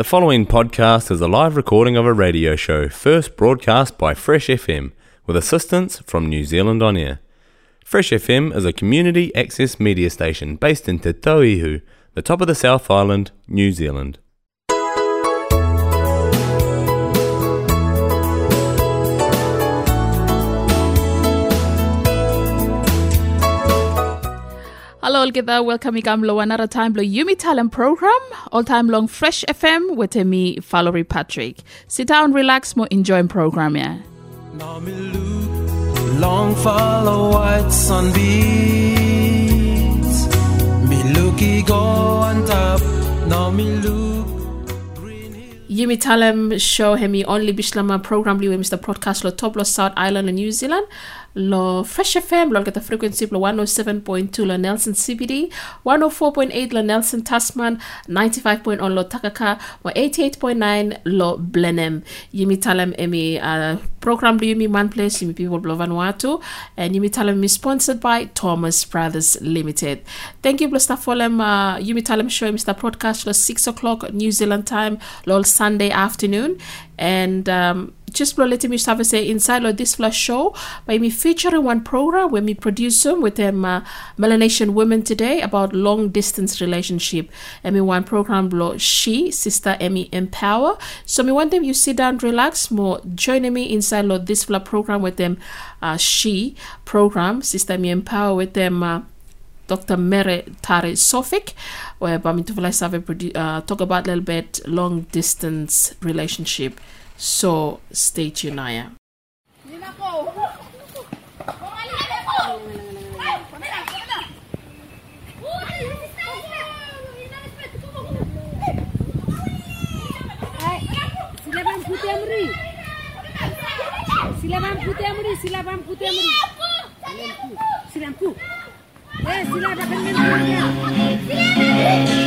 The following podcast is a live recording of a radio show first broadcast by Fresh FM with assistance from New Zealand On Air. Fresh FM is a community access media station based in Te Tauihu, the top of the South Island, New Zealand. Hello, all there. Welcome to another time to Yumi Talem Program, all time long Fresh FM with me, Valerie Patrick. Sit down, relax, more enjoying program, yeah. Now look, long follow white sun beats. Me looky go on top, now me look. Yumi Talem show hemi only Bislama program liwe Mr. Podcast lo top lo South Island lo New Zealand lo Fresh FM lo the frequency lo 107.2 lo Nelson CBD 104.8 lo Nelson Tasman 95.1 lo Takaka wa 88.9 lo Blenheim Yumi Talem emi uh, program li Yumi man place Yumi people Vanuatu and Yumi Talem sponsored by Thomas Brothers Limited. Thank you staff folem. Uh, Yumi Talem show Mr. Podcast lo 6 o'clock New Zealand time lo Sunday afternoon. And um, just blow let me have say inside of this flash show by me featuring one program where me produce them with them uh, Melanesian women today about long distance relationship and me one program blow she sister Emmy empower so me want them you sit down relax more joining me inside of this flash program with them uh, she program sister me empower with them uh, Dr. Mere Tare Sofik, where Bamituvula Save uh, talk about a little bit long distance relationship. So stay tuned, Naya. Silaban putih amri. Silaban putih amri. Silaban putih amri. Silampu. Eh, silaban kan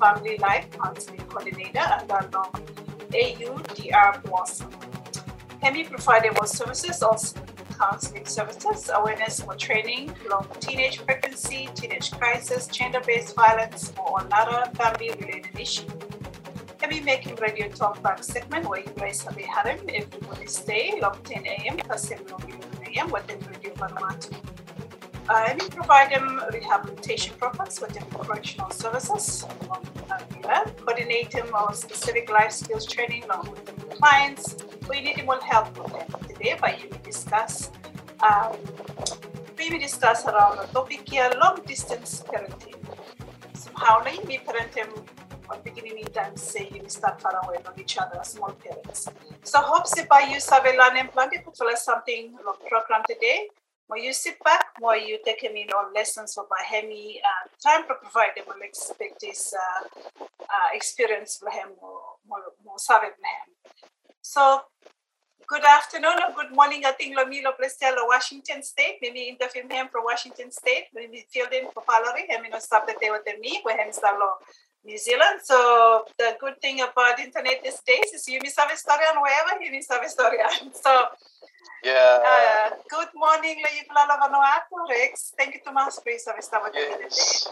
Family Life Counseling Coordinator, and our long AUDR Blossom. Hemi provided more services, also counseling services, awareness or training, long teenage pregnancy, teenage crisis, gender-based violence, or another family-related issue. Hemi making radio talk back segment where you guys have a harem every Wednesday, long 10 a.m. plus 7 a.m. within Radio Vanuatu. Uh, Hemi provide them rehabilitation programs within correctional services, along with coordinate them specific life skills training with the clients we need more help with them. Today, by you discuss, um, we will discuss around the topic here, long distance parenting. Somehow, like me parenting at beginning in time say you start far away from each other as small parents. So hope by you sabe learning plan put for something program today. You sit back, more you take him in on lessons for by Hemi uh, time to provide expect this uh, uh, experience for him more more sabe him. So good afternoon or good morning. I think Lomilo Plestelo, Washington State. Maybe interview him from Washington State. Maybe filled in for Valerie. I mean, stop the day with me. We have New Zealand. So the good thing about internet these days is you miss a story on wherever you miss a story on. So Yeah. uh, good morning, Laiflala Vanuatu, Rex. Thank you so much for your service today. yes.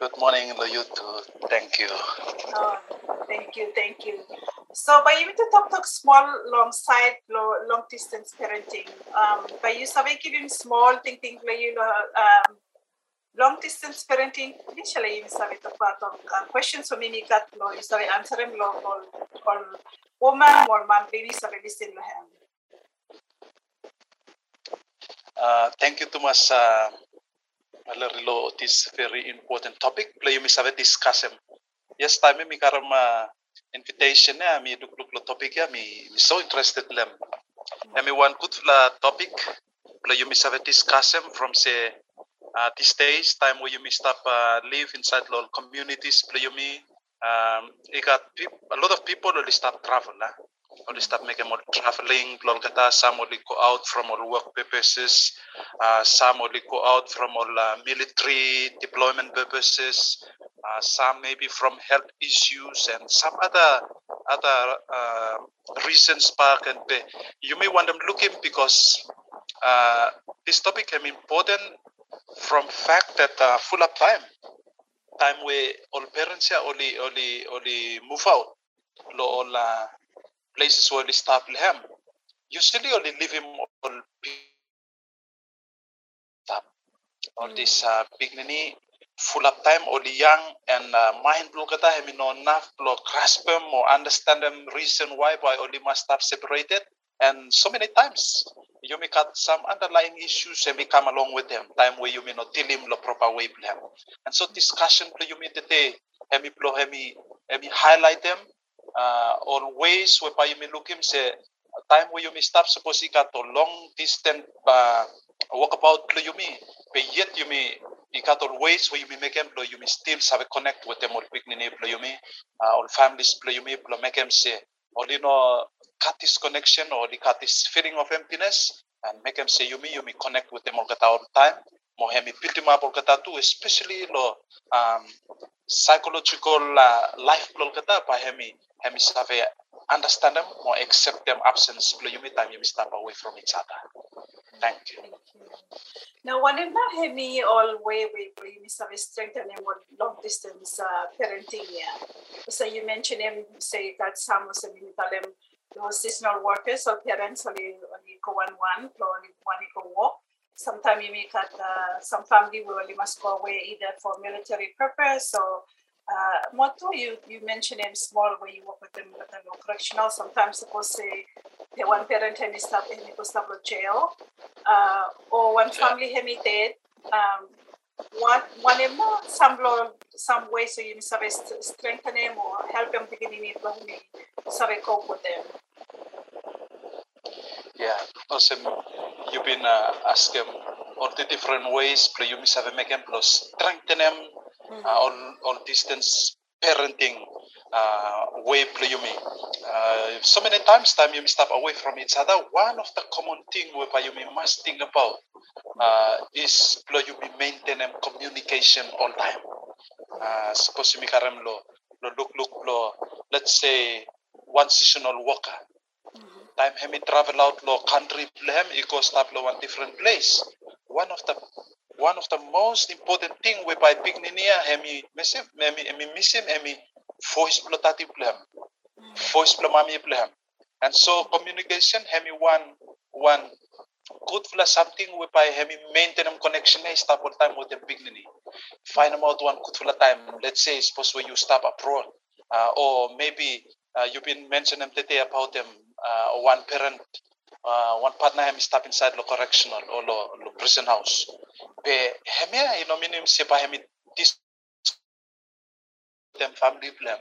Good morning, you too. Thank you. Oh, thank you, thank you. So, by you to talk talk small, long side, lo- long distance parenting. Um, by you sabi giving small like you um, long distance parenting. Initially, you sabi to part of uh, questions so many got lo you sabi answer them lo all all woman or man baby sabi listen to him. Uh, thank you much, uh, Valerilo, this very important topic. Play mi sabe discuss em. Yes, time mi karam uh, invitation ya mi duk duk lo topic ya mi mi so interested lem. Mi one good la topic. Play mi sabe discuss em from say uh, these days time where you may stop uh, live inside little communities. Play mi um, you got a lot of people only stop travel lah. Only start making more traveling. Lol some only go out from all work purposes. Uh, some only go out from all uh, military deployment purposes. Uh, some maybe from health issues and some other other uh, reasons. Park and be. you may want them looking because uh, this topic is important from fact that uh, full of time time where all parents are only only only move out. Lo all uh, places where they start them usually only live in all all this uh, big nini full of time only young and uh, mind blow kata hemi no enough blow grasp them or understand them reason why why only must stop separated and so many times you may got some underlying issues and may come along with them time where you may not deal him the proper way with them. And so discussion play you may today hemi blow hemi hemi highlight them uh, or ways whereby you may look him say time where you may stop suppose you got a long distance uh, walkabout you may but yet you may you got all ways where you may make them you may still have a connect with them or quick name play you may uh, all families play you may make them say or you know cut this connection or they cut this feeling of emptiness and make them say you me you me connect with them all the time mo hemi build them up all the too especially lo um, psychological uh, life lo kata pa hemi hemi save understand them or accept them absence lo you me time you me step away from each other thank you Thank you. Now, whenever Hemi all way we miss have strengthen with long distance uh, parenting, yeah. So you mentioned him say that some in them those seasonal workers or parents only only go one one or only one go walk. Sometimes you make that uh, some family will only must go away either for military purpose or uh, Moto, you, you mentioned him small where you work with them with them correctional. Sometimes suppose say the one parent hemi stop stop with jail. Uh, or one family hemi dead. Um, one one of more some some way so you sabe st- strengthen them or help him beginning it when we sabe cope with them. Yeah, awesome. You've been uh, asking all the different ways, but you must have make them plus strengthen them uh, on on distance parenting uh, way play you me. Uh, so many times time you step away from each other. One of the common thing you may must think about uh, is play you me maintain communication all time. Uh, suppose you make a lo lo look look lo let's say one seasonal worker. Time hemi travel out lo country plem eco stop lo one different place. One of the one of the most important thing we whereby big ninia hemi miss him hemi hemi him hemi voice plotati plem. Voice plamami plem. And so communication hemi one one good fla something whereby hemi maintain connection eh stop all time with the big nini. Find out one good fla time. Let's say suppose when you stop abroad. Uh, or maybe uh, you've been mentioning today about them uh, one parent uh, one partner him stop inside the correctional or the, the prison house. Be hemi know minim se pa hemi this them family plan.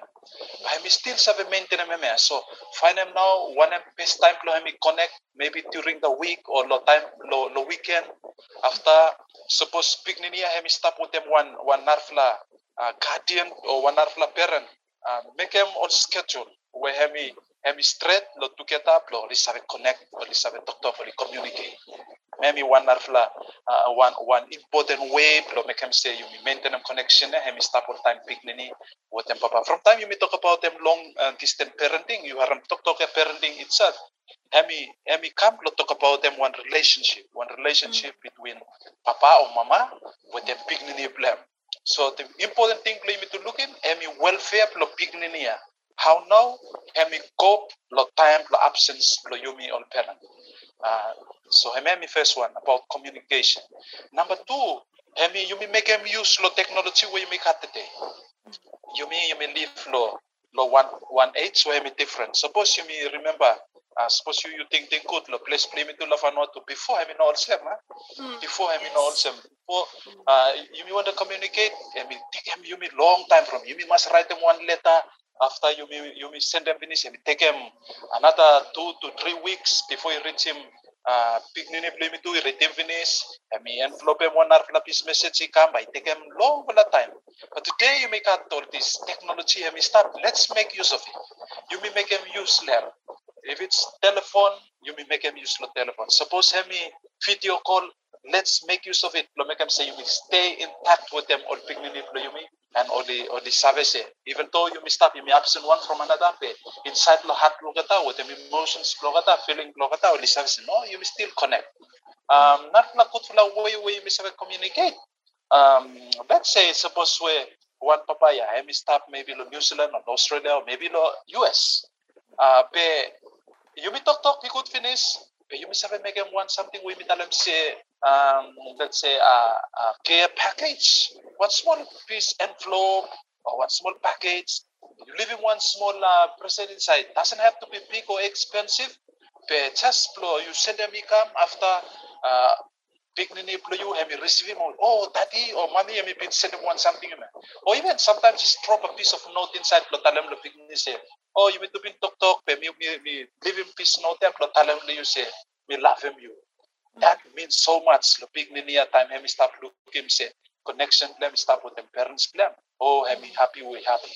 I'm still have a maintenance meme. So find them now one best time lo hemi connect maybe during the week or lo time lo lo weekend after suppose big ninia hemi stop with them one one narfla uh, guardian or one narfla parent uh, make them on schedule where hemi hemi straight lo together lo li sabe connect or li sabe talk talk or li communicate. Maybe one narfla uh, one one important way lo make him say you maintain them connection eh hemi stop all time big nini with them papa. From time you may talk about them long uh, distance parenting you are talk talk parenting itself. Hemi hemi come lo talk about them one relationship one relationship between papa or mama with them big nini plan so the important thing lo you need to look in hemi welfare lo big nini ya. How now? Hemi cope? Lo time lo absence lo yumi all parent uh, so hemi first one about communication. Number two hemi you may make him use lo technology where you make at the day you mean you may live lo lo one one age so hemi different. Suppose you remember uh, suppose you you think think good lo place play me to love and to. Before hemi know all them huh? before hemi know all them before uh, you may want to communicate I mean take him you may long time from you may must write them one letter after you may you may send them finish hemi take him another two to three weeks before you reach him uh, big nini play me to read him finish envelope him one hour piece message he come by take him long wala time but today you make out all this technology hemi stop let's make use of it you may make him use learn if it's telephone, you may make them use the telephone. Suppose me video call, let's make use of it. Lo make them say you may stay in touch with them or picnic you may and the or the service. Even though you may stop, you may absent one from another. But inside the heart logata with them emotions logata, feeling logata or the service. No, you may still connect. Um, not la good for la way way you may communicate. Um, let's say suppose we one papaya, I may stop maybe lo New Zealand or Australia or maybe lo US. Uh, but you may talk talk, we could finish. But you may have make them want something we may tell them say, um, let's say a, a care package. What small piece envelope or one small package. You leave in one small uh, present inside. Doesn't have to be big or expensive. Just blow, you send them come after uh, big nini blow you have you receive him oh daddy or mommy have been sending one something or even sometimes just drop a piece of note inside blow them the big nini say oh you need to be talk talk me me me leave him piece note there blow tell them you say me love him you that means so much. The big nini at time start look him say connection them start with them. Parents them oh have me happy we happy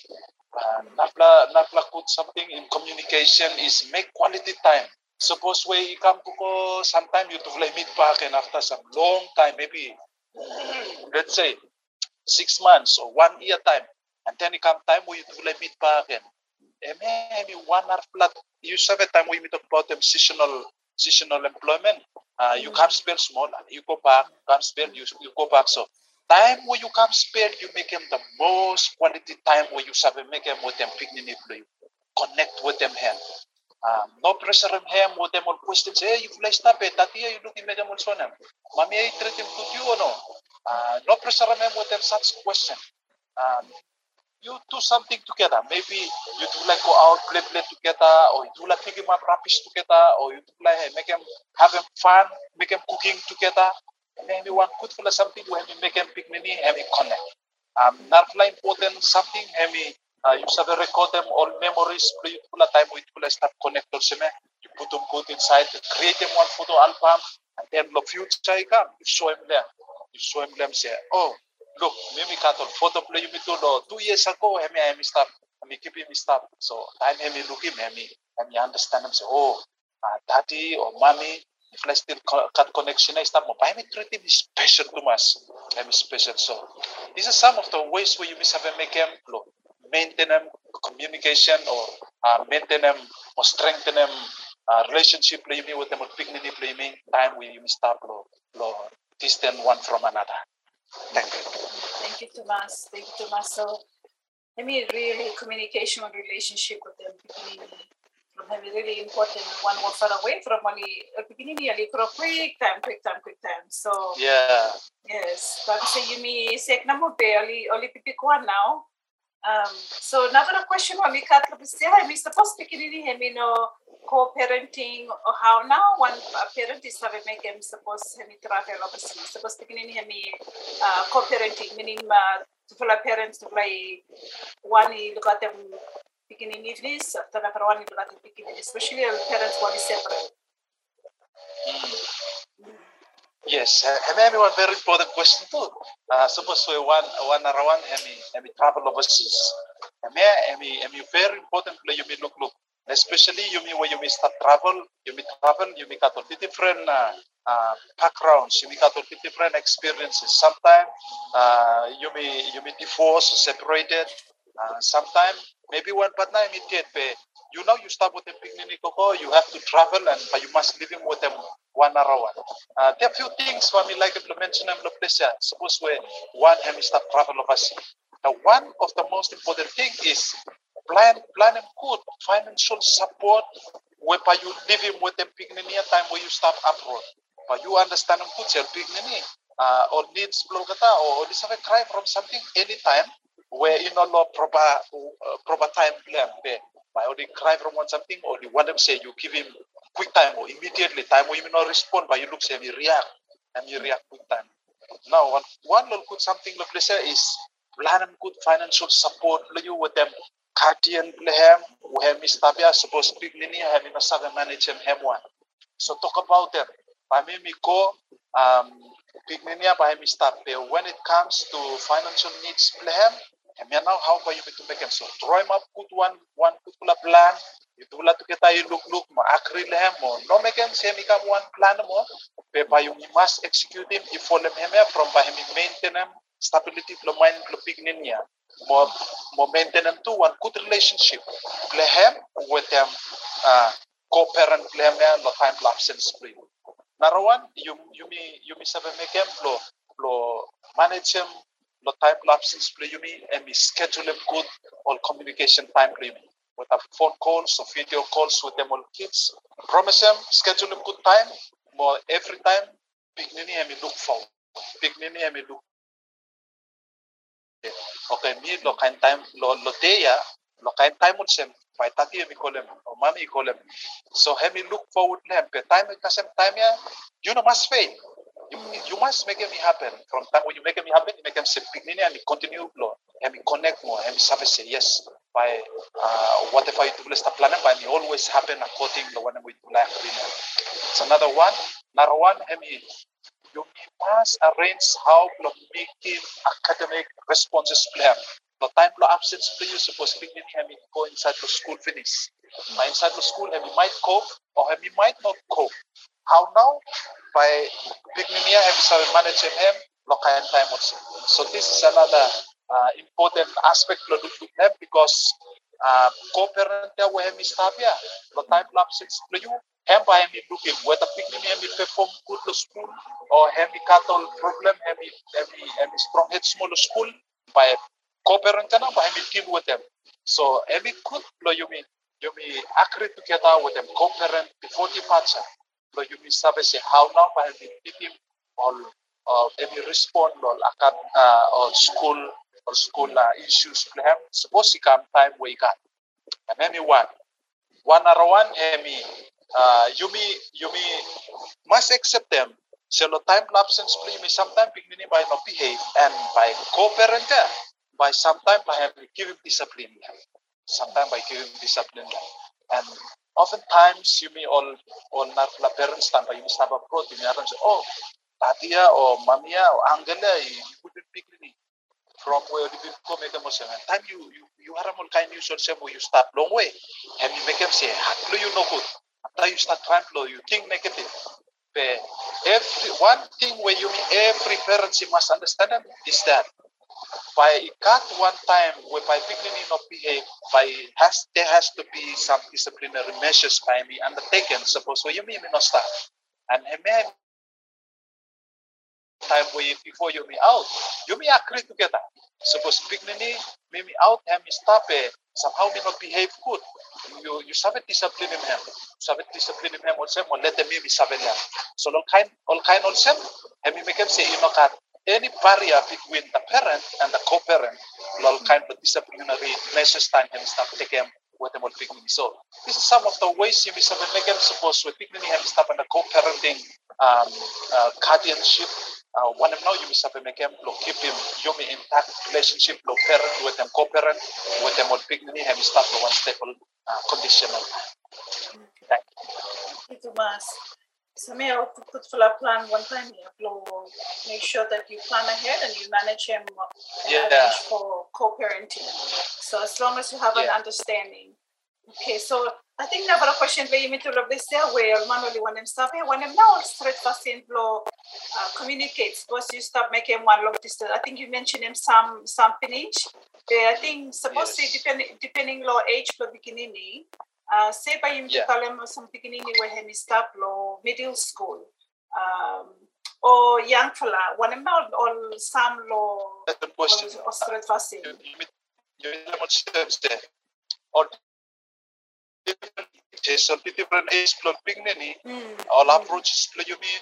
napla napla put something in communication is make quality time. Suppose we come to go sometime you to like meet back and after some long time maybe mm, let's say six months or one year time. And then it come time you to like meet back and maybe one hour flat you have a time we talk about them seasonal seasonal employment uh, you come spend small and you go back come spend you, you go back so time where you come spend you make them the most quality time where you have make them with them picnic you connect with them hand um, no pressure on him with them on questions. Hey, you fly stop it. Tati, you looking mega on son him. Mami, I treat him to you or no? Uh, no pressure on him with them such question. Um, you do something together. Maybe you do like go out, play, play together, or you do like pick him up rubbish together, or you do like make have him fun, make him cooking together. Maybe one good for something when you make him picnic, have him connect. Um, not important something, have me uh, you sabi record them all memories play it pula time with pula start connected sime you put them good inside create them one photo album and then the future come you show him there you show him them say oh look mimi katol photo play you to lo two years ago hemi I start me keep him stop. So time him look him, him, him understand him say, oh, uh, daddy or mommy, if I still cut connection, I stop. But me treat him special to us. I'm special. So these are some of the ways where you must have make him lo, maintain them communication or uh, maintain them or strengthen them uh, relationship play me with them or picnic play me time where you stop lo, lo distant one from another. Thank you. Thank you, Tomas. Thank you, Tomas. So, I mean, really, communication and relationship with them from having really important one more far away from only beginning really for a quick time, quick time, quick time. So, Yeah. yes, but say you me say na mo be only only pipi ko now. Um, so another question on the cat I mean, suppose beginning him you know co-parenting or how now one uh, parent is having make him suppose him travel obviously suppose beginning him uh, co-parenting meaning uh, to follow parents to play one look at them beginning evenings after the one look at the beginning especially parents want to separate Yes, uh, and one very important question too. Uh, suppose we one one around hemi hemi travel overseas. Hemi hemi hemi very important play you may look look. Especially you may when you may start travel, you may travel, you may got all the different uh, uh, backgrounds, you may got all the different experiences. Sometimes uh, you may you may divorce, separated. Uh, Sometimes maybe one partner get pay. You know you start with a picnic koko, you have to travel and but you must live in with them one around. Uh, there are few things for me like I mentioned in the place. Suppose we one start travel overseas. Now one of the most important thing is plan plan and good financial support whereby you living with them picnic time where you start abroad. But you understand them good self picnic uh, or needs blow or this have a cry from something anytime where you know law proper uh, proper time plan by or they cry from one something or the one them say you give him quick time or immediately time or you not respond but you look say me react and you react quick time. Now one one little good something let's say is plan and good financial support you with them guardian lehem where Miss Tabia supposed to be linear having a seven manage him hem one. So talk about them. By me me go um big linear by Miss Tabia. When it comes to financial needs lehem and now how about you to make them so draw him up good one one good plan. Itu lah tu kita you look look mo akri lehem mo no make him say me come one plan mo pe pa you must execute him. If for them him from by him maintain him stability mind lo pignin niya mo mo maintain to one good relationship lehem with them uh, co-parent lehem ya lo time lapse free narawan you you me you me sabe make him lo lo manage him lo time absence play you me and me schedule him good all communication time me with a phone calls or video calls with them all kids. Promise them, schedule them good time. More every time, big nini and me look for. Big nini and me look. Okay, me lo kain time lo lo teya lo kain time mo sem. By tati mi them or call them. So have me look forward them. But time kasem time ya, you know must fail. You, you must make them happen. From time when you make them happen, you make them say big nini and me continue lo. Me connect more. Me say yes by uh, whatever you do start planning by me always happen according to when we plan agreement. It's another one. Another one, hemi, you must arrange how to making academic responses plan. The time to absence play you supposed to be hemi go inside the school finish. But inside the school, hemi might cope or hemi might not cope. How now? By here, hemi sabi manage him, local time also. So this is another uh, important aspect duk duk because uh, co-parent ya we hemi stabia lo time lapses lo you hem by hemi looking whether picnic hemi perform good lo school or hemi cattle problem hemi hemi hemi strong head small lo school by co-parent na by hemi deal with them? So hemi good lo you mean agree together with them co-parent before departure? Lo sabe say how now by hemi team or or hemi respond lo akan uh, or school or school uh, issues to have? Suppose you come time we got. And you one one or one hemi uh you me must accept them so the time absence play me sometimes beginning by not behave and by co-parent there, by sometimes by having giving discipline sometimes by giving discipline and oftentimes you may all all not la parents time by you must have a pro you may say oh tatia or mamia or angela you couldn't pick from where you go make a motion. And time you, you, you you haram all kind you should say you start long way. And you make them say, Haklo you no good. After you start to you think negative. But every one thing where you every parents you must understand is that by cut one time whereby beginning not behave by has there has to be some disciplinary measures by me undertaken. Suppose where you me not start. And he may time where before you me out you me agree together. Suppose beginning me me out him stop it somehow me not behave good you you have sabe discipline him him sabe discipline him me sabe him so all kind all kind him say you know cut any barrier between the parent and the co-parent, all kind of disciplinary measures time can start taking with them all. So this is some of the ways you miss make them suppose with picking and start and the co-parenting um, uh, guardianship. Uh, one of now you miss make them keep him you may intact relationship lo parent with them co-parent with them all picking and start one stable uh, conditional. Thank you. Itu mas. So may I put for a plan one time here, blow, make sure that you plan ahead and you manage him uh, and Yeah. arrange for co-parenting. So as long as you have an understanding. Okay, so I think never a question where you meet to love this there where manually when them stop here, when them now straight fast in blow uh, communicates, once you stop making one long distance. I think you mentioned him some some pinage. Yeah, I think supposed to Yes. depending depending law age for beginning. Uh, say by him Yeah. to tell him some beginning where he stop law middle school. Um, or young fella, when him now all some law That's the question. or straight fast in. you you you much steps there or different ages or different age plus beginning Mm. all approaches play you mean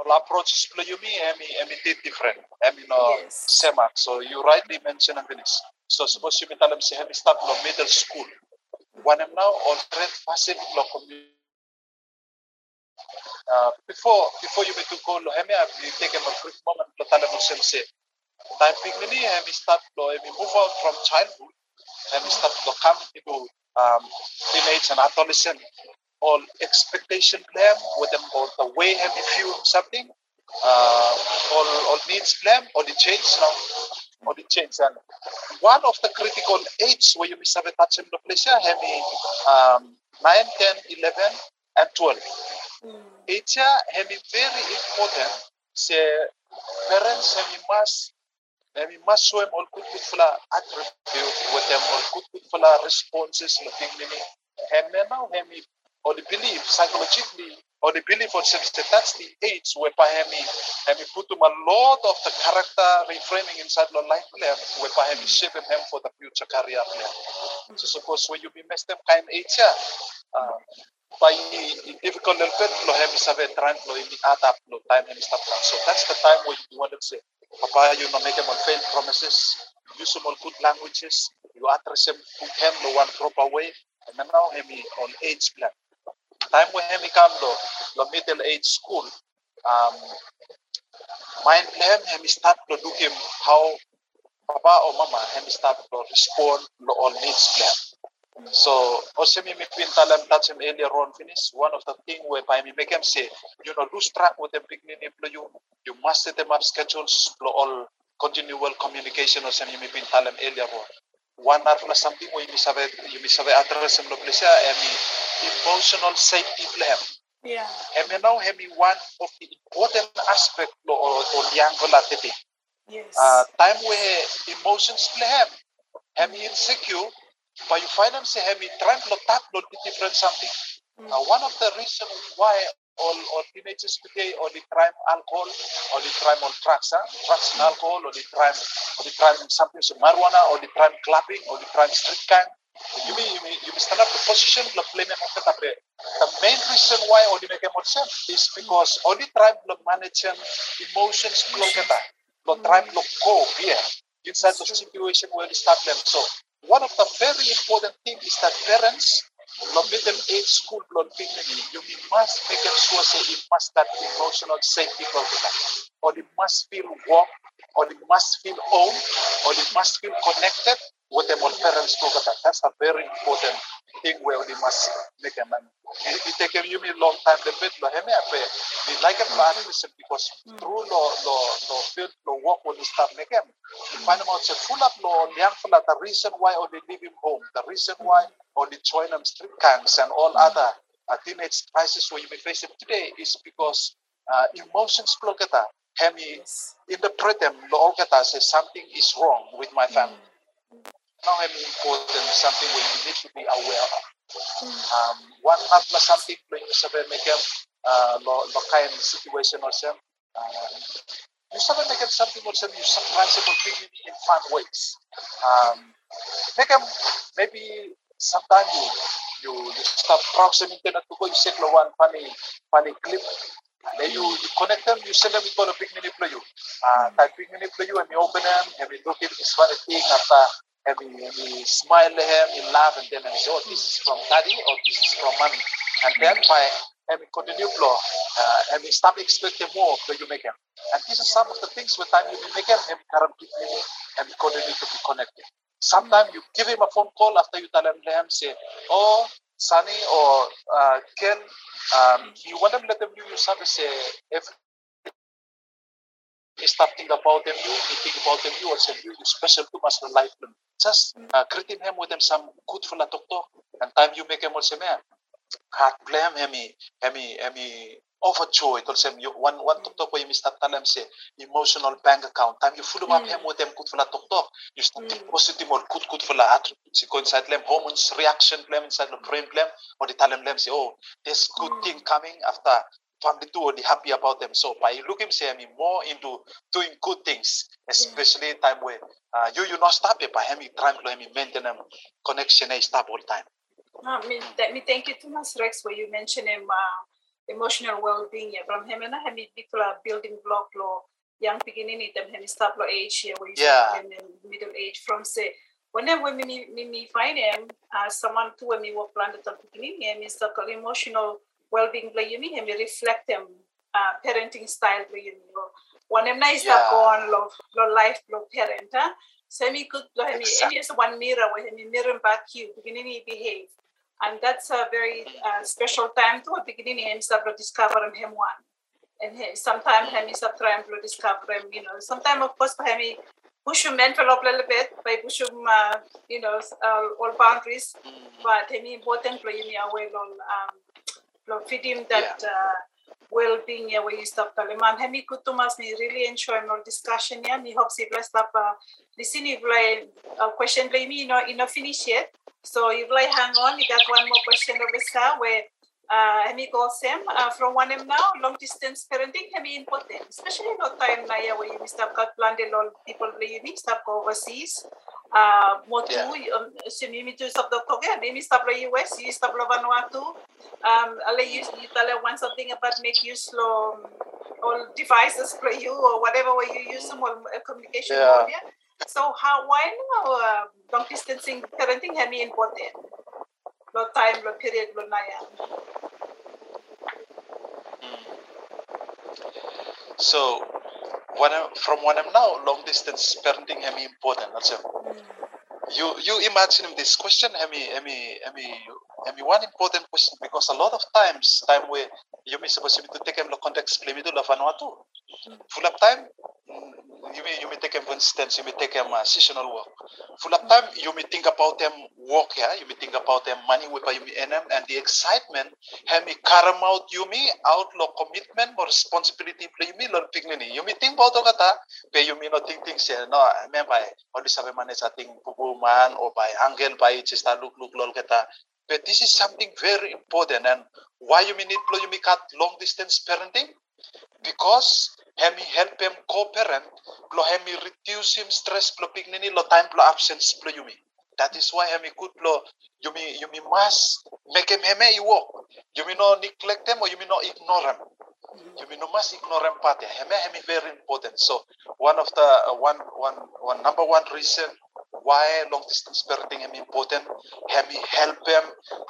all approaches play you mean I mean I mean they different. I mean no same so you rightly mentioned finish so suppose you tell them say have start from middle school? When I'm now on red facet lo community uh, before before you may to go lo hemi you take a quick moment to tell them say time and we start and we move out from childhood and we start to come into um, teenage and adolescent all expectation plan with them or the way have we feel something uh, all, all needs plan or the change now or the change and one of the critical age where you miss have a touch in the have we, um, 9 10 11 and 12 Mm. it's uh, have a very important say parents have a must Maybe must show them all good good full attribute with them all good good full responses. And now hemi or the belief psychologically or the belief sense that that's the age whereby hemi hemi put them a lot of the character reframing inside the life plan whereby hemi shaping him for the future career plan. So suppose when you be messed up kind age yeah, uh, by the difficult little bit lo hemi sabe trying lo ini adapt lo time hemi stop So that's the time where you want to say Papa, you know, make them fail promises, use all good languages, you address them to him the one proper way, and then now him on age plan. Time when him come to the middle age school, um, mind plan him start to look him how Papa or Mama him start to respond to all needs plan. So also me make pintalam touch him earlier on finish. One of the thing whereby me make him say, you know, lose track with them beginning you you must set them up schedules for all continual communication or something me pintalam earlier on. One are na something where you sabe you sabe address him lo emi emotional safety plan. Yeah. Emi now hemi one of the important aspect lo or liangola tete. Yes. Uh, time where emotions play hem. Hemi insecure, but you find them say hemi trying to tap lo different something. Uh, one of the reasons why all, all teenagers today or they try alcohol or they try on drugs, huh? drugs and alcohol, or they try or they try something so marijuana, or they try clubbing, or they try street gang. You mean you mean you mean stand up the position of playing The main reason why only make sense is because only try to manage emotions flow kata. Lo try to cope here inside the situation where start them. So one of the very important thing is that parents lo middle age school lo dignity you must make them sure say it must that emotional safety kata. Or they must feel warm, or they must feel owned, or they must feel connected them all parents flow kata. That's a very important thing where they must make a man. it, it take you me long time the bit ape we like a listen because through lo lo lo feel lo work when you start making. You find them out say full up law young fella the reason why only leave him home, the reason why only join them street gangs and all other uh, teenage crisis where you may face them today is because uh, emotions kata. Hemi interpret them all kata say something is wrong with my family. Now hemi important something where you need to be aware of. Um, one not na something when you sabi make them uh, lo, lo kind situation or some uh, you sabi make them something or some you surprise them with in fun ways. Um, make them maybe sometimes you you you start browsing internet to go you set lo one funny funny clip then you, you connect them, you send them big mini play you. Uh, type big mini play you and you open them, and you look at this funny thing after and you, and smile at him, you laugh, and then and you say, oh, this is from daddy or this is from mommy. And then by and we continue flow, uh, and we stop expecting more of the you make him. And these are some of the things with time you make him, current big and we continue to be connected. Sometimes you give him a phone call after you tell him say, oh, Sunny or uh, Ken, um, you want them let them know you start to say if you start thinking about them, you, you think about them, you or say you, you special to us in life. them. Just uh, greeting him with them some good for la talk talk. And time you make him also man. Heart blame hemi hemi hemi overjoyed or say you one one talk talk where you start tell them say emotional bank account. Time you follow up him with them good for la talk talk. You start think positive or good good for la attributes. You go inside them hormones reaction them inside the brain them or they tell them say oh there's good thing coming after family too or they happy about them. So by looking say I mean more into doing good things, especially in time where uh, you you not stop it by having trying to having maintain them connection and stop all time. Uh, me, that, me thank you too much, Rex, where you mentioned him uh, emotional well-being. Yeah, from him and I have particular building block law, young beginning it them him start law age here where you Yeah. start middle age from say whenever when me me, me find him uh, someone to me work plan the beginning him is the emotional well-being play you mean him reflect him uh, parenting style play you know when him nice Yeah. yeah. born love lo life lo parent huh? so me could lo him Exactly. any one mirror where him mirror back you beginning he behave and that's a very uh, special time to beginning him to discover him one. And he, sometimes him trying to discover him you know. Sometimes of course him push him mental up a little bit by push uh, you know uh, all boundaries. But him important for you away long um feed him that uh, well-being where you stop telling man hemi kutumas me really enjoy more discussion yeah. Me hope si bless stop uh, listen if like uh, question play me you know you know finish yet. So if like hang on you got one more question over there where uh, hemi goes him uh, from one him now long distance parenting hemi important especially no time na where you stop cut plan the lot people play you stop go overseas uh, mo tu Yeah. um, si mimi tu stop doctor yeah mimi stop la US you stop la Vanuatu um, ale you, you tell one something about make use slow um, all devices for you or whatever way you use them or uh, communication Yeah. yeah. So how why now uh, long distancing parenting hemi important? Lo time, lo period, lo na yan. So when I'm, from when I'm now long distance parenting hemi important. That's it. You you imagine this question hemi hemi hemi hemi one important question because a lot of times time where you may supposed to take him the context play me to la Vanuatu. Full of time mm, you may you may take him for instance you may take him uh, seasonal work. Full of time you may think about them work here you may think about them money with you may earn them and the excitement hemi carry out you may outlook commitment or responsibility play me lol pignini you may think about the kata but you may not think things here no I mean by all this have manage I think man or by angle by just a look look lol kata but this is something very important and why you may need you may cut long distance parenting because hemi help him co-parent lo hemi reduce him stress lo pignini lo time lo absence lo yumi. That is why hemi good lo yumi yumi must make him heme i work yumi no neglect them or yumi no ignore him. Yumi no must ignore him part heme hemi very important. So one of the uh, one one one number one reason why long distance parenting hemi important hemi help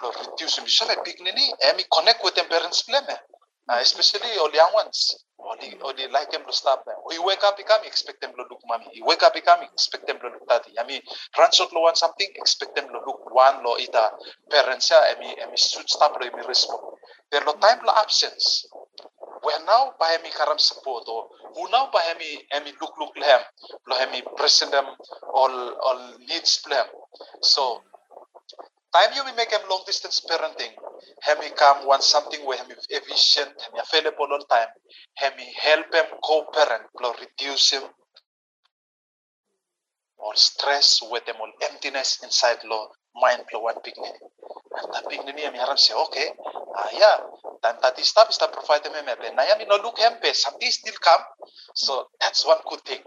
lo reduce like pignini? Hemi connect with them parents play me uh, especially all young ones. Or they like them to stop them. You wake up, become expect them to look mommy. You wake up, become expect them to look daddy. I mean, run short lo want something, expect them to look one lo ita parents ya. I mean, I mean, should stop lo imi respond. There lo time lo absence. where now by hemi karam support or who now by hemi hemi look look lehem lo hemi present them all all needs plan so time you make him long distance parenting hemi come want something where hemi efficient hemi available all time hemi help him co-parent lo reduce him or stress with them all emptiness inside lo mind lo one picnic and that picnic hemi haram say okay ah yeah time tati stop stop provide them him na yami no look him pe something still come. So that's one good thing.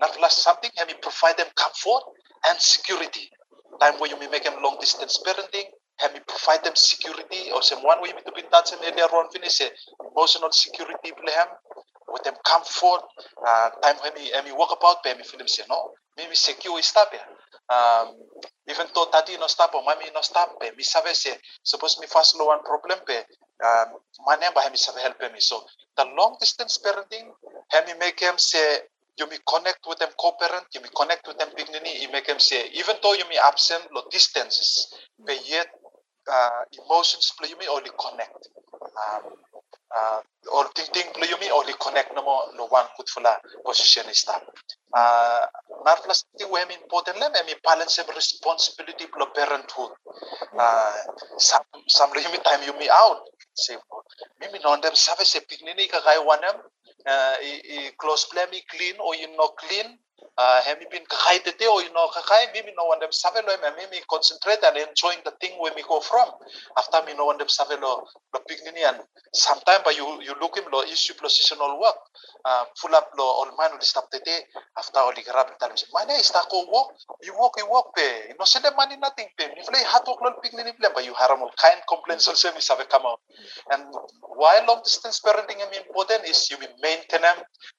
Not last something hemi provide them comfort and security time where you may make them long distance parenting have you provide them security. Or some one way to be touch them earlier on finish emotional security plan with them comfort uh, time when me walk about me feel them say no me secure stop ya um, even though tati no stop or mami no stop pe me sabe say suppose me fast low one problem pe um, mane ba me sabe help me. So the long distance parenting have me make them say you may connect with them co-parent, you may connect with them pignini, you make them say, even though you may absent lo distances, but yet uh, emotions play you may only connect. Um, uh, or ting play you may only connect no mo lo one good fula position is that. Uh, not last thing we important lem, I mean balance some responsibility for parenthood. Uh, some some time you may out. Say, mimi non them sabe se pignini ka kay one them uh, i, i close plan mi clean or you know clean uh, hemi bin kakai tete or you know kakai? Mimi no one them save lo me mimi concentrate and enjoying the thing where me go from. After me no one them save lo pignini and sometime but you you look him lo issue positional work. Uh, full up lo all man will stop tete. After all the grab tal me mana ista ko work you walk you work pe. No send them money nothing pe. Play hard work lo pignini plan but you haram all kind complaints also me save come out. And why long distance parenting is important is you maintain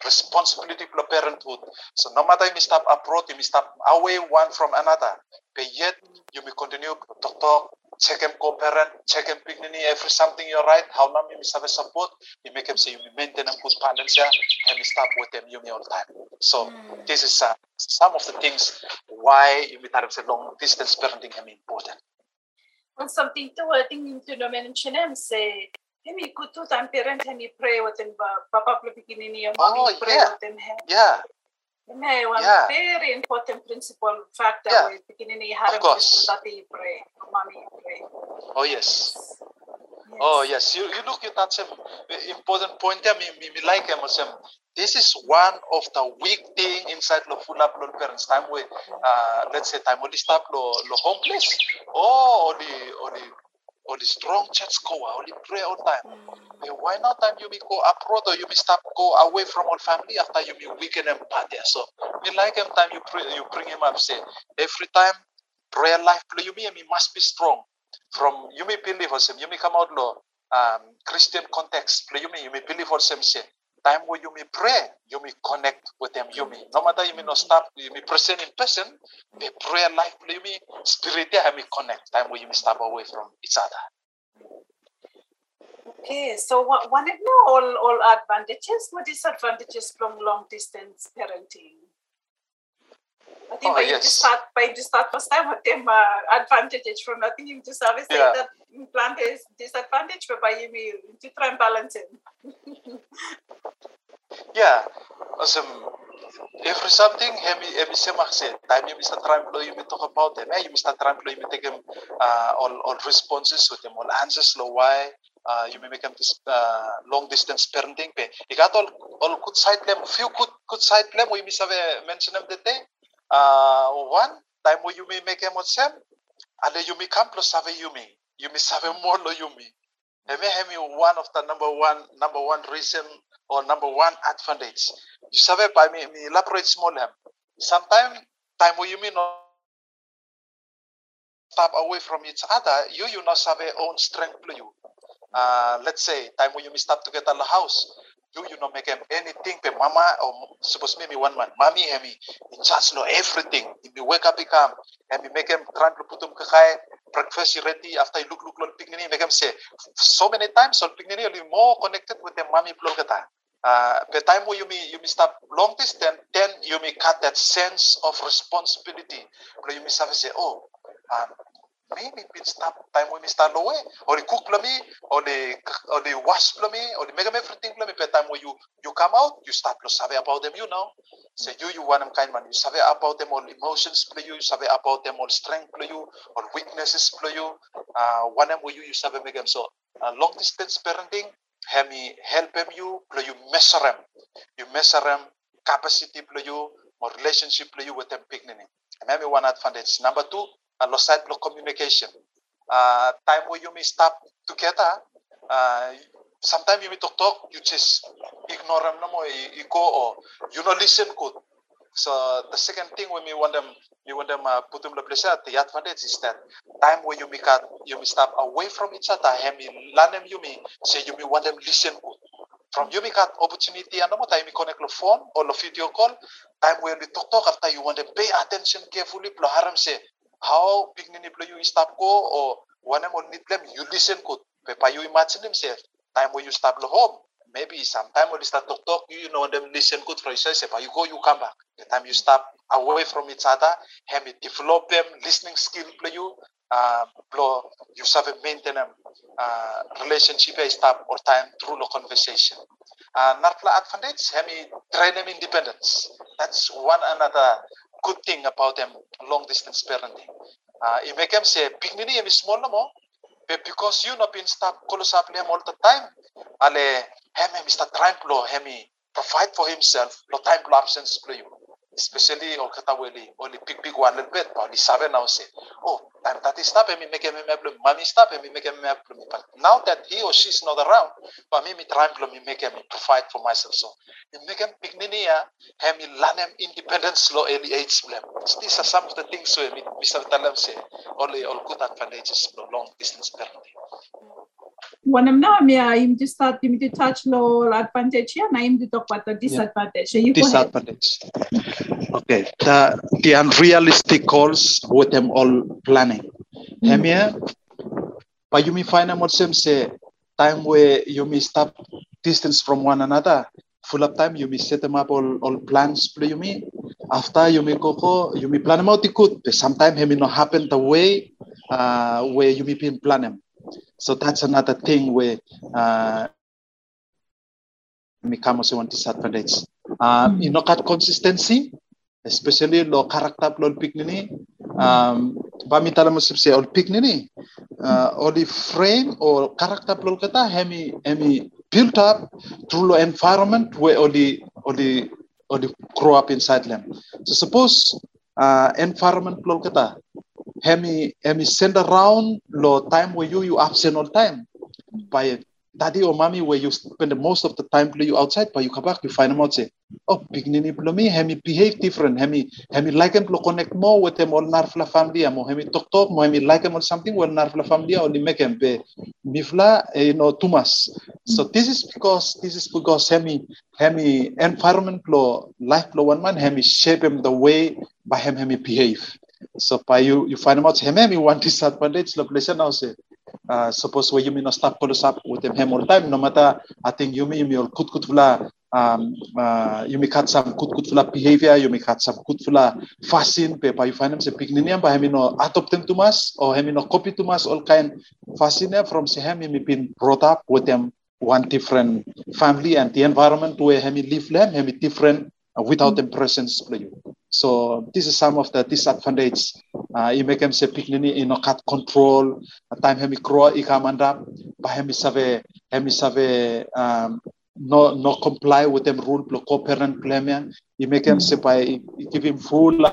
responsibility for parenthood. So no matter may stop abroad, you stop away one from another. But yet you may continue to talk, check them co-parent, check them pignini, every something you're right, how long you a support, you make them say you may maintain them good balance there, and you stop with them you may all time. So this is uh, some of the things why you may have say long distance parenting is important. And something to I think to no mention him say Hemi kutu time parent hemi pray with him papa pikinini yung mommy Oh, pray yeah. with him Yeah, Hemi one Yeah. very important principle factor Yeah. with pikinini harap course. pray mommy pray oh yes. Oh yes, you, you look at that some important point there. Me, me, like him. Some this is one of the weak thing inside the full up lo parents time where uh, let's say time only stop lo lo homeless. Oh, only only only strong church go only pray all time. Eh, why not time you may go abroad or you may stop go away from all family after you may weaken and party. So me like him time you pray you bring him up say every time prayer life play you may must be strong from you may believe or some you may come out law um, Christian context play you you may believe or some say time where you may pray you may connect with them you may no matter you may not stop you may present in person the prayer life you may spirit there may connect time where you may stop away from each other Okay, so what one know all all advantages, what disadvantages from long distance parenting? I think Oh, by yes. just start by you start first time with them uh, advantages from I think you just always say Yeah. that implant is disadvantage but by you to try and balance it. Yeah, awesome. Every something, hemi hemi semak say. Time you Mr. Trump lo you may talk about them. Eh, you Mr. Trump lo you may take him uh, all all responses with them, all answers lo why. Uh, you may make them this uh, long distance parenting. Pe, you got all all good side them, few good good side them. We may have mention them today. Uh, one time you may. And then you may come plus have you may. You may have more lo you may. Hemi hemi one of the number one number one reason or number one advantage. You save by me me elaborate small hem. Sometimes time you mean not stop away from each other, you you not have own strength play you. Uh, let's say time you may stop together the house, you you not make them anything pe mama or suppose me me one man, mommy hemi in charge lo everything. If you wake up he come. and me make them trying to put them kakay breakfast ready after you look look look picnic make them say so many times so picnic will be more connected with the mommy plug kata. Uh, the time where you may you may stop long distance, then you may cut that sense of responsibility. But you may say, oh, um, me pin stop time when me start low way or the cook me or the or the wash me or the them everything me per time when you you come out you start to sabe about them you know. So you you want them kind man you sabe about them all emotions play you you sabe about them all strength play you or weaknesses play you. Uh one them where you you make them. So uh, long distance parenting have me help them you play you measure them. You measure them capacity play you or relationship play you with them picnic. Maybe one advantage number two uh, lost side of communication. Uh, time where you may stop together uh, sometimes you may talk talk you just ignore them no more you, you go or you not listen good. So the second thing when we want them you want them uh, put them in place the advantage is that time where you may cut you may stop away from each other and you learn them you may say you may want them listen good. From you may cut opportunity and no time you connect the phone or the video call time where you talk talk after you want them pay attention carefully plus haram say how big ni play you stop ko or one more need them you listen good but you imagine themselves time when you stop the home maybe sometime when you start talk talk you know them listen good for yourself but you go you come back. The time you stop away from each other have it develop them listening skill play you uh, blow you have a maintain them uh, relationship I stop or time through the conversation. Uh, not advantage have me train them independence. That's one another good thing about them long distance parenting. Uh, it make them say, picnic is small more, but because you not been stop up them all the time, ale him Mr. Time plo hemi provide for himself, lo time plo absence play you. Especially or kata only big big one little bit, but the seven now say, oh, time that is stop and me make him problem, mommy stop and me him problem. But now that he or she's not around, but me me time plo me make him provide for myself. So me make him picnic have me learn him independence law early age blem. These are some of the things where me Mr. Talam say, only all good advantages for long distance parenting. Wanam na mi im to start im to touch lo advantage ya na im to talk about the disadvantage. You disadvantage. Okay, the the unrealistic goals with them all planning. Mm. But you may find them also say time where you may stop distance from one another. Full of time, you may set them up all, all plans play you may. After you may go, you may plan them out good, but sometimes it may not happen the way uh, where you may be plan them. So that's another thing where uh, may come also one disadvantage. You know, cut consistency, especially lo character lo picnic um pamitala mo sibse ol frame or character lo kata hemi hemi built up through the environment where the or the grow up inside them. So suppose uh environment lo kata hemi hemi send around lo time where you you absent all time. By daddy or mommy where you spend most of the time play you outside but you come back you find them out say oh pignini plo me hemi behave different. Hemi hemi like him plo connect more with them all narfla family. Mo hemi talk talk mo hemi like them or something well narfla family only make them be mifla you know tumas so this is because this is because hemi hemi environment plo life plo one man hemi shape him the way by him hemi behave so by you you find out hemi hemi one disadvantage lo place now say uh, suppose where you may not stop close up with them all the time, no matter I think you may you may all good good fula um uh, you may cut some good good fula behavior, you may cut some good fula fashion, but you find them say picnic but him no adopt them to mas or him no copy to mas all kind fashion from say him may been brought up with them one different family and the environment where him live them him different uh, without them presence play you. So this is some of the disadvantage. Uh, you make them say picnic you know cut control. Time hemi grow ikamanda, but hemi save hemi save um no no comply with them rule block co-parent plan. You make them say by give him full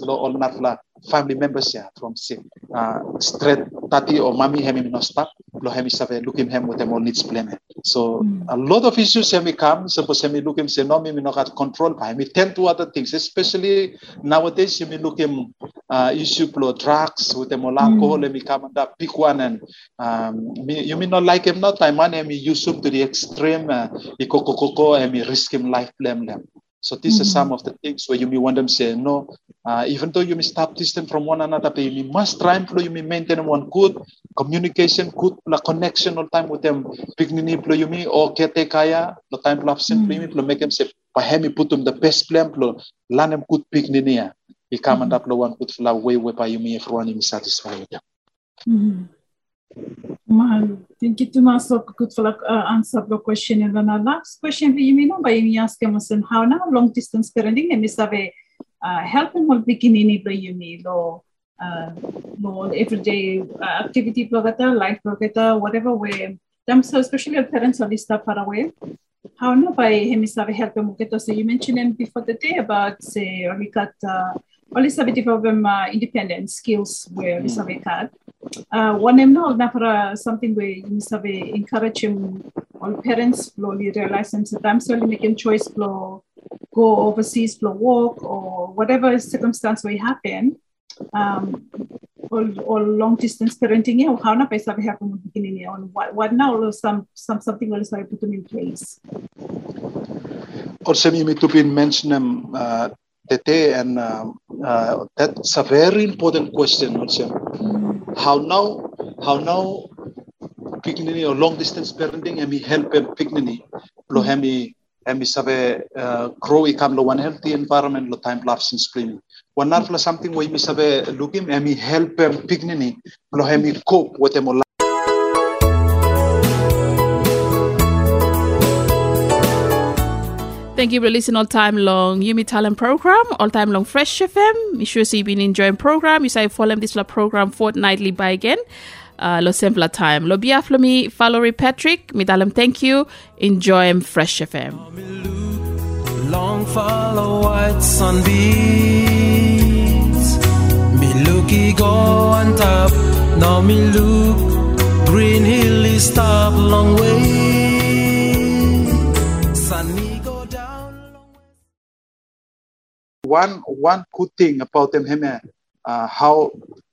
lo not la family members ya from say uh, straight tati or mommy hemi no stop lo hemi save looking him with them all needs plan so a lot of issues hemi come suppose hemi look him say no me no got control by hemi. Tend to other things especially nowadays hemi look him uh, issue blow drugs with them all alcohol hemi come and that pick one and um, me, you may not like him not time man hemi use him to the extreme uh, ikoko koko hemi risk him life blame them so these are some of the things where you may want them to say no. Uh, even though you may stop distant from one another, but you must try and you may maintain one good communication, good la connection all time with them. Picnic plo you may or kete kaya, the time plo absent plo you may make them say pahemi put them the best plan plo, learn them good picnic i kamanda mm-hmm. lo one good fla way whereby you may everyone is satisfied with them. Thank you for good for uh, answer the question. And then our last question you, know, by ask him how now long distance parenting and Mr. Uh, helping all beginning by you me lo uh, everyday uh, activity blogata, life blogata, whatever way. So especially parents are list far away. How now by him is help them get so you mentioned before the day about say we got uh, only sabi develop uh, independent skills where mm. sabi kad. Uh, one em na na something where you sabi encourage him all parents slowly realize and sometimes only making choice flow go overseas flow walk or whatever circumstance may happen. Um, or, or long distance parenting yeah, how na pa sabi happen mo beginning on what what now some some something will sabi put them in place. Also, you need to be mention them uh, Tete, and um, uh, that's a very important question also. How now, how now, pignini or long distance parenting, and we help them pignini, lo hemi hemi sabe uh, grow ikam lo one healthy environment lo time lapse in spring. One narfla something we mi sabe looking, and we help them pignini, lo hemi cope with them Thank you for listening all time long Yumi Talem program, all time long Fresh FM. Make sure you've been enjoying program. You say follow this program fortnightly by again. Uh, lo simpler time. Lo biaf lo mi follow Patrick. Mi dalam thank you. Enjoy Fresh FM. Long follow white sunbeams. Me looky go on top. Now me look green hill is stop long way. One one good thing about them heme uh, how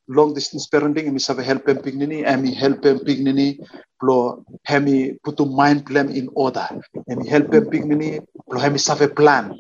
long distance parenting emi save help em pignini emi help em pignini plo put to mind plan in order. Emi help em pignini plo hemi save plan.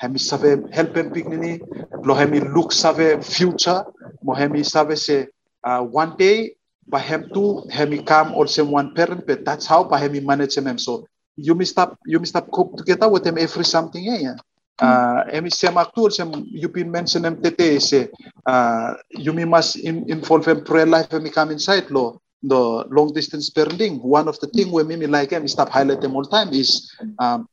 Hemi save help em pignini plo hemi look save future. Mo save se uh, one day by hem to hemi come also one parent but that's how by hemi manage them so you must stop you must stop cope together with them every something yeah, yeah uh, emi sem aktur sem yupin mention em tete se uh, yumi mas in, involve em prayer life emi come inside lo the long distance parenting. One of the thing we mimi like em stop highlight them all time is um,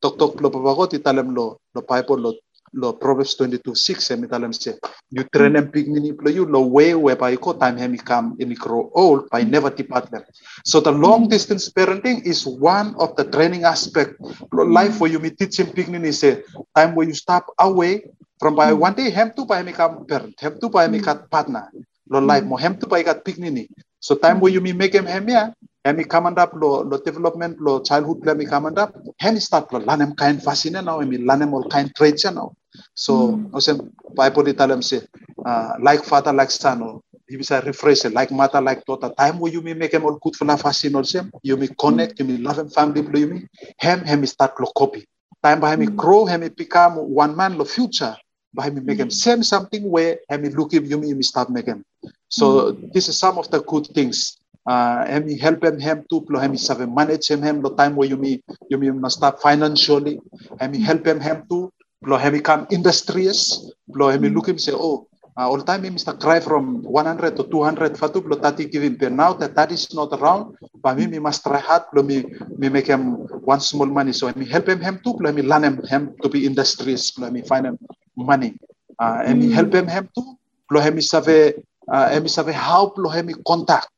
tok tok lo papagot italem lo lo bible lo lo Proverbs 22, 6, eh, emi talam se, you train them pig mini plo you lo way whereby ko time hemi come in grow old by never depart them. So the long distance parenting is one of the training aspect. Life where you me teach him pig mini say, time where you stop away from by one day hem to by hemi come parent, hem to by hemi kat partner. Lo life mo hem to by kat pig mini. So time where you me make him hem ya, hemi kamandap lo lo development lo childhood plan mi kamandap hemi start lo lanem kain fascine now hemi lanem all kain traits now so mm. osem bible italam say uh, like father like son or he bisa rephrase it, like mother like daughter. Time where you may make him all good for la fascine also you may connect you may love him family you may him hemi start lo copy time by him mm. grow hemi become one man lo future by him make him same something where hemi look him you may start make him. So mm. this is some of the good things. Uh, hemi help him hem tu plo hemi save manage him hem lo time where you me you me must start financially. Hemi help him hem tu plo hemi come industrious plo hemi look him say oh uh, all time him Mr. cry from 100 to 200 fatu plo tati give him but now that that is not around but me, me must try hard. Plo me me make him one small money. So hemi help him him tu plo me learn him hem to be industrious plo me find him money. Uh, hemi mm. help him hem tu plo hemi save uh, hemi save how plo hemi contact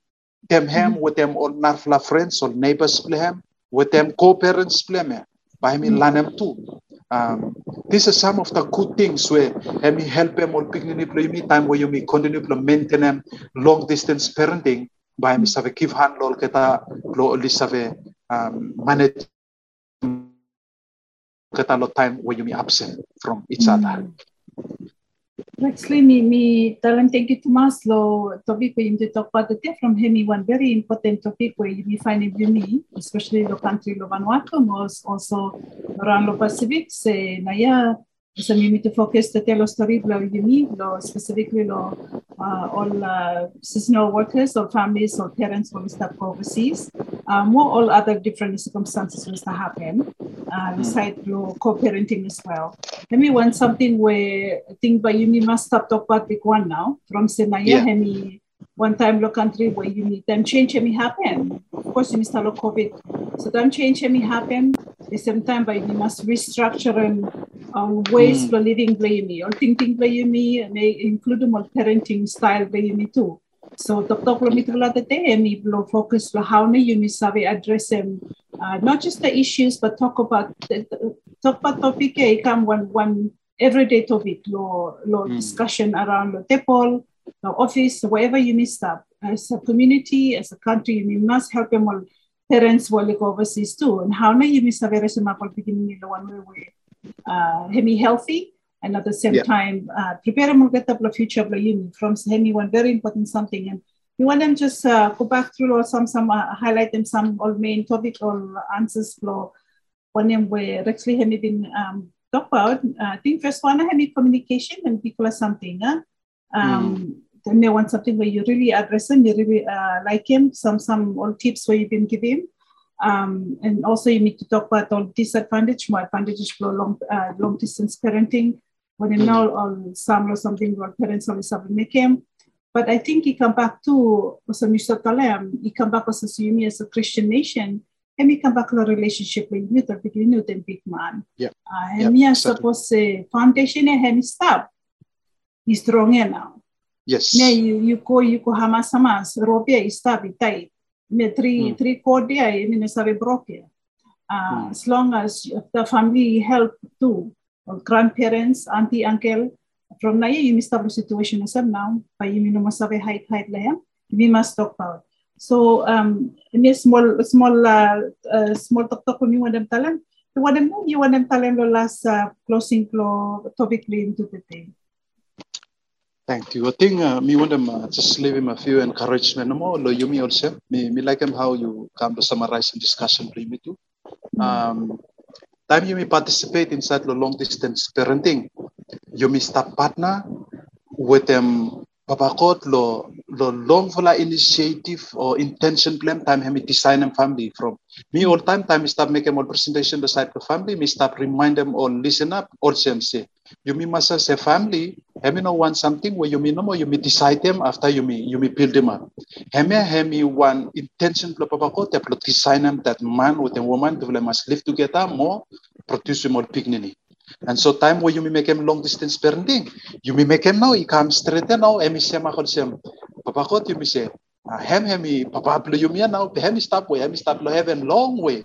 them him with them all narfla friends or neighbors play him with them co-parents play me by me learn them too um, these are some of the good things where me help them all picnic play me time where you may continue to maintain them long distance parenting by me save give hand lol kita lo only save um, manage kita lo time where you may absent from each other Actually, me, me talang thank you to Maslow topic where you talk about the from him one very important topic where you find in uni, especially the country of Vanuatu, was also around the Pacific, say Naya, so you need to focus the tell a story lo uni, lo specifically lo uh, all uh, seasonal workers or families or parents will start overseas. Um, more all other different circumstances will start happen uh, besides mm. co-parenting as well. let me want something where I think by you me must stop talk about big one now from Senaya Yeah. hemi one time lo country where you need them change hemi happen. Of course you must have COVID. So them change hemi happen. The same time but you must restructure and um, ways Mm. for living play me or thinking play me and they include more parenting style play me too. So tok tok lo mi tu la te and lo focus lo how na you sabe address them uh, not just the issues but talk about the, the- talk about topic eh come one one everyday topic lo lo Mm. discussion around lo tepol the office wherever you may stop as a community as a country you must help them all parents while they go overseas too. And how na you may sabe resema pal beginning lo one way we uh, hemi healthy and at the same Yeah. time uh, prepare them get up the future of the uni from hemi one very important something. And you want them just uh, go back through or some some uh, highlight them some all main topic or answers for one them where actually hemi been um talk about. Uh, I think first one hemi communication and people are something huh? Um then they want something where you really address them you really uh, like him some some all tips where you've been giving um, and also you need to talk about all disadvantage, more advantages for long uh, long distance parenting. When you know on some or something where parents always have to make him. But I think he come back to also Mr. Talem, he come back as a Sumi as a Christian nation, and he come back to a relationship with you, the big you the big man. Yeah. Uh, and yeah, exactly. suppose say foundation and him stop. He's strong now. Yes. Ne you you go you go hamas hamas robia stop itai. Me three Mm. three cordia mean sabe. Uh, Mm. As long as the family help too, or grandparents, auntie, uncle, from na you situation as now, pa you know masabi height height lahem, we must talk about. So um, ini small small uh, uh, small talk talk kami wadam talam. Wadam mo you wadam talam lo last uh, closing lo topic into the thing. Thank you. I think uh, me want them uh, just leave him a few encouragement No more. You me also. Me me like him how you come to summarize and discussion play me too. Um, time you may participate inside the long distance parenting. You may start partner with them papakot lo lo long vola initiative or intention plan time hemi design and family from. Me all time time me start make all presentation the side of family me start remind them all listen up same say you mean must say family? Hemi no want something? Where you mean no more. You may decide them after you may you may build them up. Hemi hemi one intention plo papakot plo design them that man with a woman they must live together more produce more dignity. And so time where you may make them long distance parenting you may make him now he come straight now siya makon siya papakot you may say ah, hem hemi papa plo you me now hemi stop way hemi stop lo heaven long way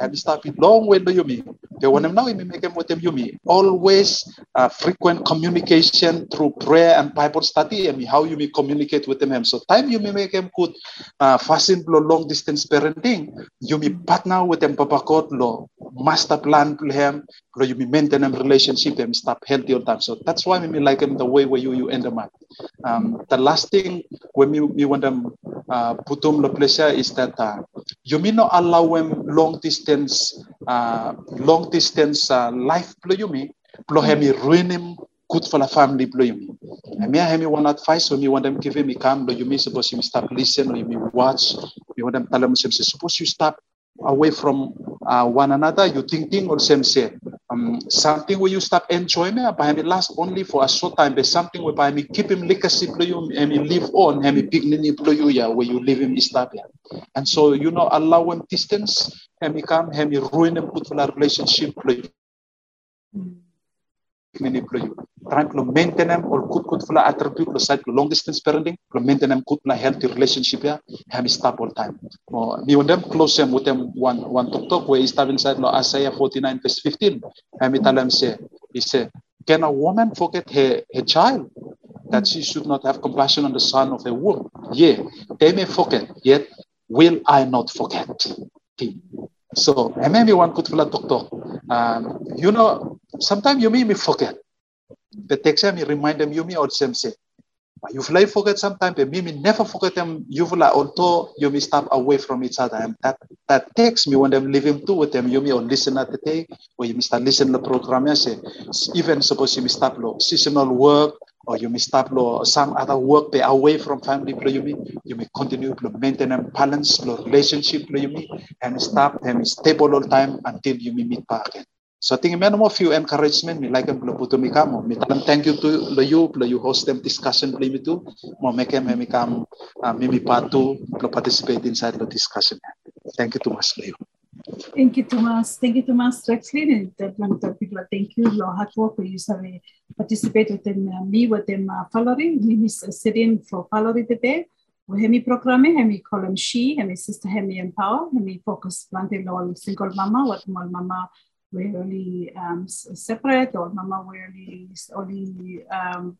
hemi stop it long way lo you me the one now you may make him with them you me always uh, frequent communication through prayer and bible study and how you may communicate with them. So time you may make him good uh, fasten lo long distance parenting you may partner with them papakot lo master plan to him lo you may maintain them relationship them stop healthy all time. So that's why may like them the way where you you end them up um, the last thing when we want them uh, put them the pleasure is that uh, you may not allow them long distance uh, long distance uh, life plo you may plo hemi ruin him good for the family plo you may and me I have me one advice when you want them give him come may suppose you stop listen or you watch you want them tell them suppose you stop away from uh, one another you think thing or same say um, something where you stop enjoying it by me last only for a short time. But something where by me keep him legacy play you and me live on and me dignity play you yeah where you live him stop yeah and so you know allow him distance and me come and me ruin him put for relationship you trying to maintain them or good good for the attribute the side long distance parenting maintain them good for healthy relationship and me stop all time. Me when them close with them one one talk talk he stop inside lo Isaiah 49 verse 15 and me tell them say he said can a woman forget her, her child that she should not have compassion on the son of her womb yeah they may forget yet will I not forget so and maybe one could feel talk talk um, you know sometimes you may me forget. The text me remind them you may or same say. But you fly forget sometimes but me me never forget them. You feel like although you may stop away from each other and that that takes me when them living too with them. You may or listen at the day or you may start listen to the program yeah, eh. say even suppose you may stop lo seasonal work or you may stop lo some other work be away from family lo you may you may continue to maintain and balance lo relationship you may and stop and stable all the time until you may meet back again So I think may mo few encouragement mi like ang puto mi kamo. Mi talang thank you to lo you lo you host them discussion play mi tu. Mo make em mi kam mi mi patu lo participate inside the discussion. Thank you too much lo you. Thank you, Thomas. Thank you, Thomas. And that one people, thank you, Lo work for you have participate within uh, me within uh, following. Me is sitting for following today. We have me program, have me call him she, have me sister, have me empower, have me focus planting on single mama, what more mama we only um, separate or mama we only only um,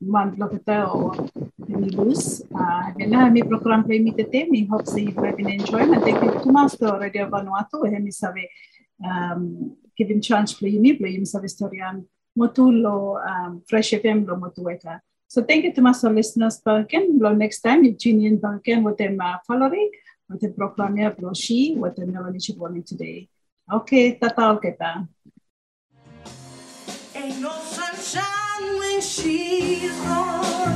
or we lose. Uh, and now me program play me today. Me hope that you have enjoying and thank you to Master Radio Vanuatu. We have sabe um, giving chance play me play me sabe historian motulo um, fresh FM lo motueta. So thank you to Master listeners again. Lo next time in again with them uh, following with the program ya lo she with the Melanie Chiboni today. Okay, tata kita. Ain't no sunshine when she's gone.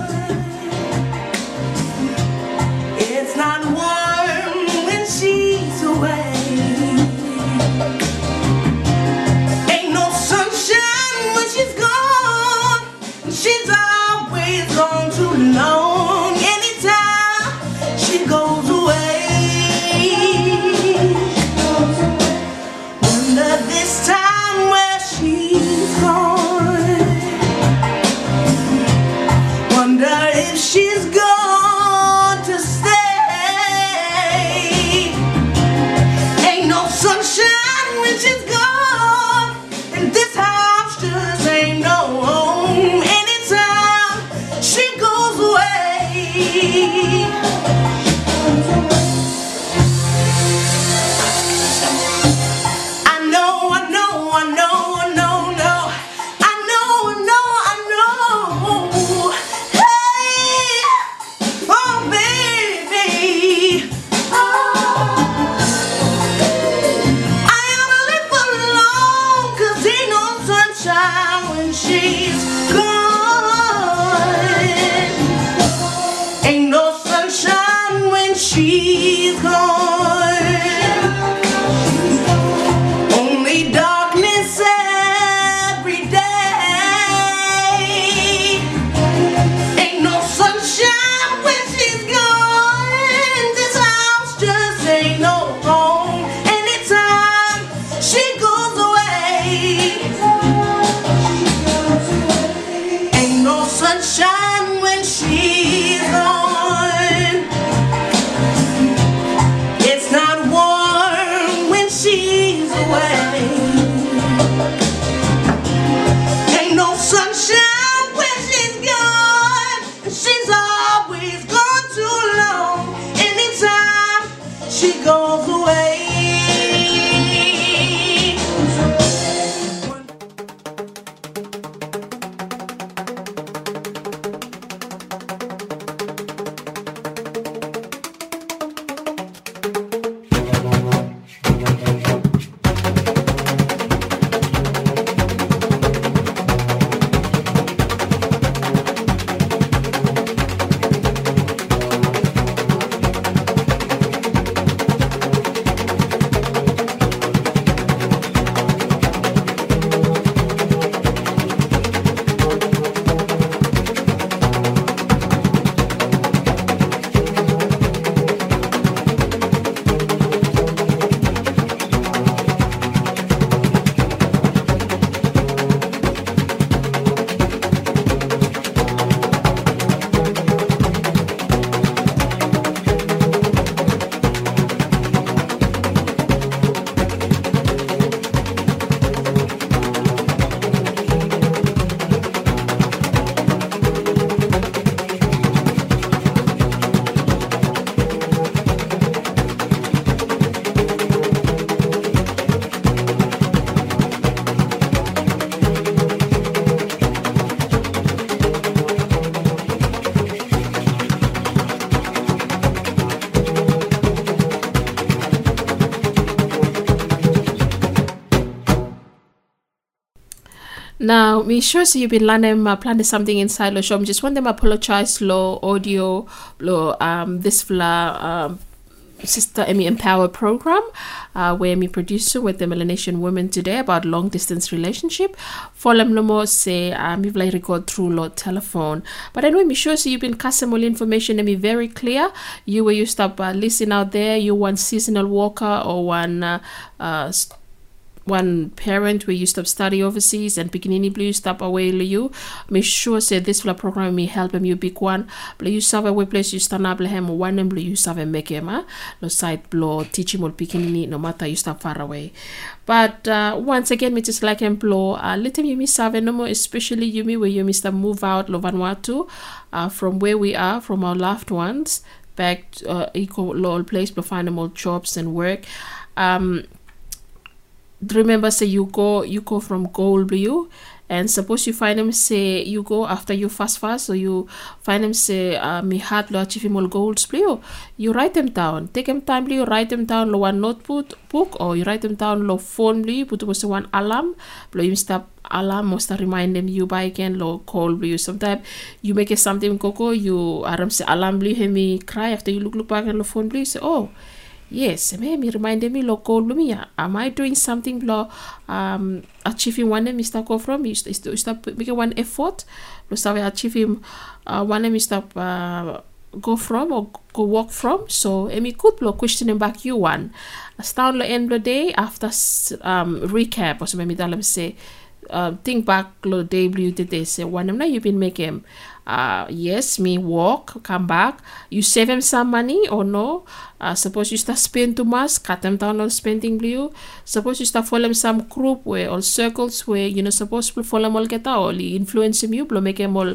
Now, me sure so you've been learning uh, planning something inside show. I just want them apologize lo audio lo um this fla um Sister Emmy Empower program, uh, where me producer with the Melanesian women today about long distance relationship. Follow no more say um you've like record through lot telephone. But anyway, me sure so you've been casting all information and me very clear. You where you stop uh, listen out there, you one seasonal worker or one uh, uh one parent where you stop study overseas and beginning blue stop away you make sure say this for program me help him you big one but you serve a place you stand up him one and you serve make him no side blow teach him all beginning no matter you stop far away. But uh, once again me just like employ uh, let him you me serve no more especially you me where you mister move out lo Vanuatu uh, from where we are from our loved ones back to, uh, equal place to find them all jobs and work. Um remember say you go you go from goal blue and suppose you find them say you go after you fast fast so you find them say uh, me hard lo achieve all goals blue you write them down. Take them time blue write them down lo one notebook book or you write them down lo phone blue put was one alarm blue you stop alarm must remind them you by again lo call blue sometimes you make it something coco you aram say alarm blue hear me cry after you look look back and lo phone blue say oh Yes, me reminded me lo call me. Am I doing something lo um achieving one Mr. Go from st- st- stop making one effort lo start achieving uh, one Mr. Uh, go from or go walk from. So emi could lo questioning back you one. Start lo end lo day after um recap or so maybe dalam say uh, think back lo day you did this say one na you been making uh yes me walk come back. You save him some money or no? Uh, suppose you start spend too much cut them down on spending blue. Suppose you start follow some group where or circles where you know suppose to follow all get or influence him you blow make him all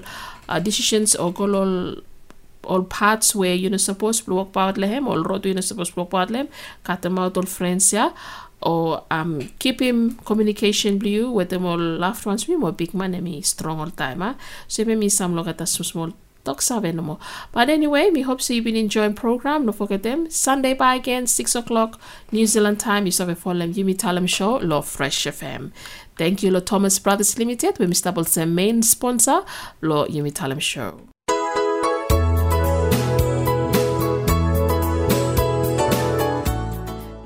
uh, decisions or go all all parts where you know supposed to walk out lehem or road you know supposed to walk out lehem cut them out all friends yeah or um keep him communication blue with them all loved ones me more big man me strong all time ah. So me some look at us so small talk sabe no more. But anyway we hope so you've been enjoying program. Don't forget them. Sunday by again six o'clock new zealand time. You saw follow them Yumi Talem show love fresh fm thank you lo thomas brothers limited. With mr Bolson main sponsor lo Yumi Talem show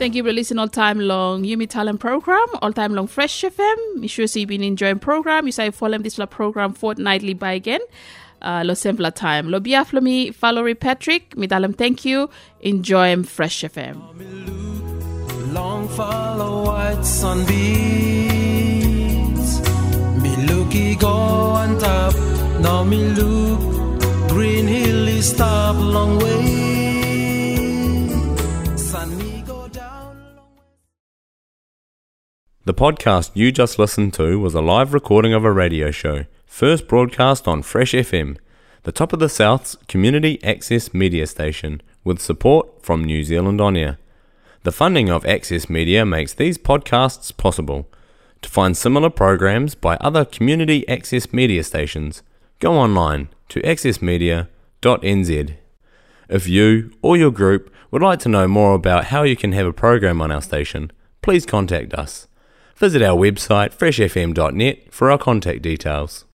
Thank you for listening all time long Yumi Talem program, all time long Fresh FM. Make sure so you've been enjoying program. You say follow this program fortnightly by again. Uh, lo sempla time. Lo biaf lo mi Valerie Patrick. Mi dalam thank you. Enjoy Fresh FM. Long follow white sunbeams. Me looky go on top. Now me look green hill is stop long way. The podcast you just listened to was a live recording of a radio show, first broadcast on Fresh FM, the top of the South's community access media station, with support from New Zealand On Air. The funding of Access Media makes these podcasts possible. To find similar programs by other community access media stations, go online to accessmedia.nz. If you or your group would like to know more about how you can have a program on our station, please contact us. Visit our website freshfm.net for our contact details.